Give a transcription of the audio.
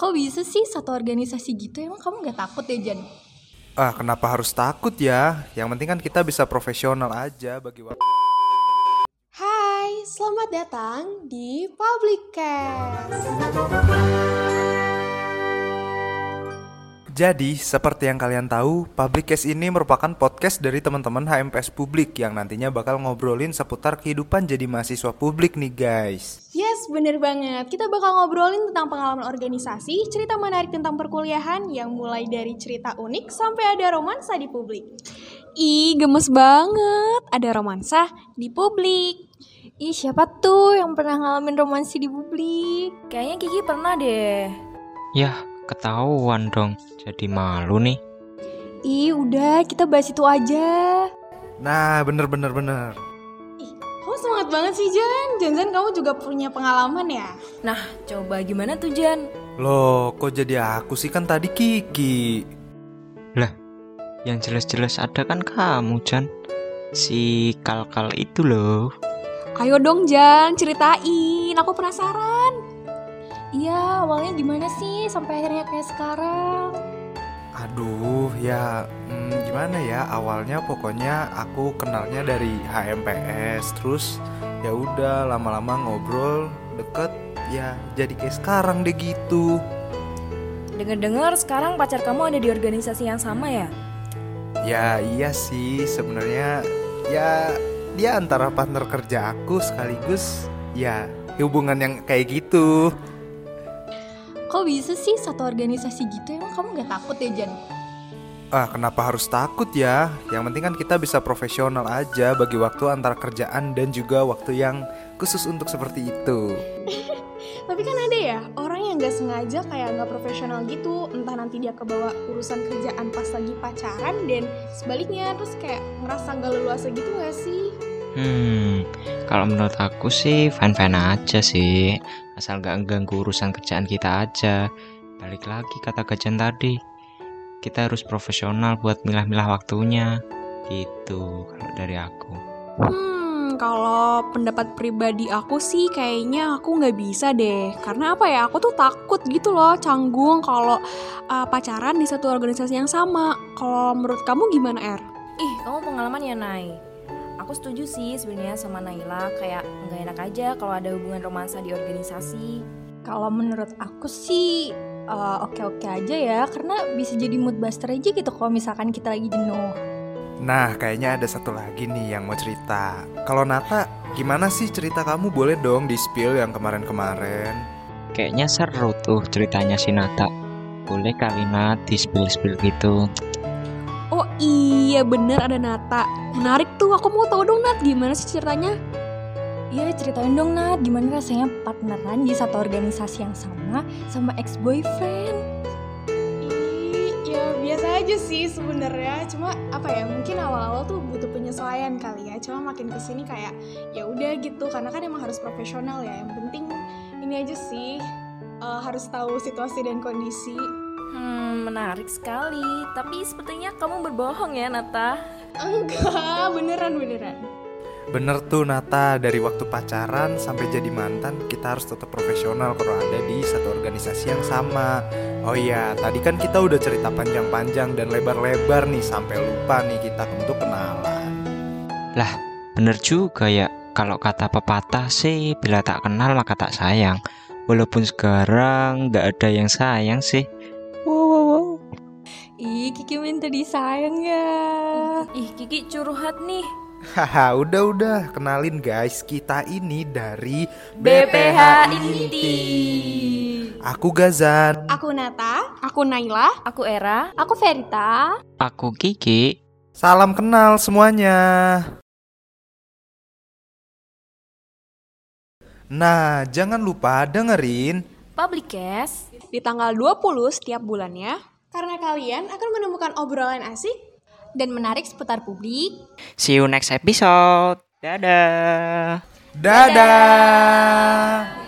Kok bisa sih satu organisasi gitu? Emang kamu gak takut ya, Jan? Ah, kenapa harus takut ya? Yang penting kan kita bisa profesional aja bagi waktu. Hai, selamat datang di Public Cast. Jadi, seperti yang kalian tahu, Public Case ini merupakan podcast dari teman-teman HMPS Publik yang nantinya bakal ngobrolin seputar kehidupan jadi mahasiswa publik nih guys. Yes, bener banget. Kita bakal ngobrolin tentang pengalaman organisasi, cerita menarik tentang perkuliahan yang mulai dari cerita unik sampai ada romansa di publik. Ih, gemes banget. Ada romansa di publik. Ih, siapa tuh yang pernah ngalamin romansi di publik? Kayaknya Kiki pernah deh. Yah, ketahuan dong. Jadi malu nih. Ih, udah, kita bahas itu aja. Nah, bener-bener bener. Kamu semangat banget sih, Jan. Jangan kamu juga punya pengalaman ya? Nah, coba gimana tuh Jan? Loh, kok jadi aku sih kan tadi Kiki? Lah, yang jelas-jelas ada kan kamu, Jan. Si kal-kal itu loh. Ayo dong, Jan, ceritain. Aku penasaran. Iya, awalnya gimana sih sampai akhirnya kayak sekarang? Aduh, ya hmm, gimana ya? Awalnya pokoknya aku kenalnya dari HMPS, terus ya udah lama-lama ngobrol deket, ya jadi kayak sekarang deh gitu. Dengar-dengar sekarang pacar kamu ada di organisasi yang sama ya? Ya iya sih sebenarnya ya dia antara partner kerja aku sekaligus ya hubungan yang kayak gitu. Kok bisa sih satu organisasi gitu? Emang kamu gak takut ya, Jan? Ah kenapa harus takut ya? Yang penting kan kita bisa profesional aja bagi waktu antara kerjaan dan juga waktu yang khusus untuk seperti itu. Tapi kan ada ya orang yang gak sengaja kayak nggak profesional gitu. Entah nanti dia kebawa urusan kerjaan pas lagi pacaran dan sebaliknya terus kayak ngerasa gak leluasa gitu gak sih? Hmm, kalau menurut aku sih fine-fine aja sih. Asal gak ganggu urusan kerjaan kita aja. Balik lagi kata Gajan tadi. Kita harus profesional buat milah-milah waktunya. Gitu kalau dari aku. Hmm, kalau pendapat pribadi aku sih kayaknya aku nggak bisa deh. Karena apa ya? Aku tuh takut gitu loh, canggung kalau uh, pacaran di satu organisasi yang sama. Kalau menurut kamu gimana, Er? Ih, kamu pengalaman ya, Nay? Aku setuju sih sebenarnya sama Naila, kayak nggak enak aja kalau ada hubungan romansa di organisasi. Kalau menurut aku sih uh, oke-oke aja ya, karena bisa jadi mood buster aja gitu kalau misalkan kita lagi jenuh. Nah kayaknya ada satu lagi nih yang mau cerita. Kalau Nata gimana sih cerita kamu boleh dong di spill yang kemarin-kemarin? Kayaknya seru tuh ceritanya si Nata. Boleh kali Nat di spill-spill gitu. Oh iya bener ada Nata Menarik tuh aku mau tahu dong Nat gimana sih ceritanya Iya ceritain dong Nat gimana rasanya partneran di satu organisasi yang sama sama ex boyfriend Ih, ya biasa aja sih sebenarnya. Cuma apa ya? Mungkin awal-awal tuh butuh penyesuaian kali ya. Cuma makin ke sini kayak ya udah gitu. Karena kan emang harus profesional ya. Yang penting ini aja sih eh, harus tahu situasi dan kondisi. Hmm, menarik sekali. Tapi sepertinya kamu berbohong ya, Nata. Enggak, beneran beneran. Bener tuh Nata, dari waktu pacaran sampai jadi mantan kita harus tetap profesional kalau ada di satu organisasi yang sama. Oh iya, tadi kan kita udah cerita panjang-panjang dan lebar-lebar nih sampai lupa nih kita untuk kenalan. Lah, bener juga ya. Kalau kata pepatah sih, bila tak kenal maka tak sayang. Walaupun sekarang nggak ada yang sayang sih. Wow, wow, wow. Ih Kiki minta disayang ya Ih, Kiki curhat nih. Haha, udah-udah kenalin guys, kita ini dari BPH Inti. Aku Gazan. Aku Nata. Aku Naila Aku Era. Aku Verita Aku Kiki. Salam kenal semuanya. Nah, jangan lupa dengerin Public Cast. Di tanggal 20 setiap bulannya Karena kalian akan menemukan obrolan asik Dan menarik seputar publik See you next episode. Dadah. Dadah.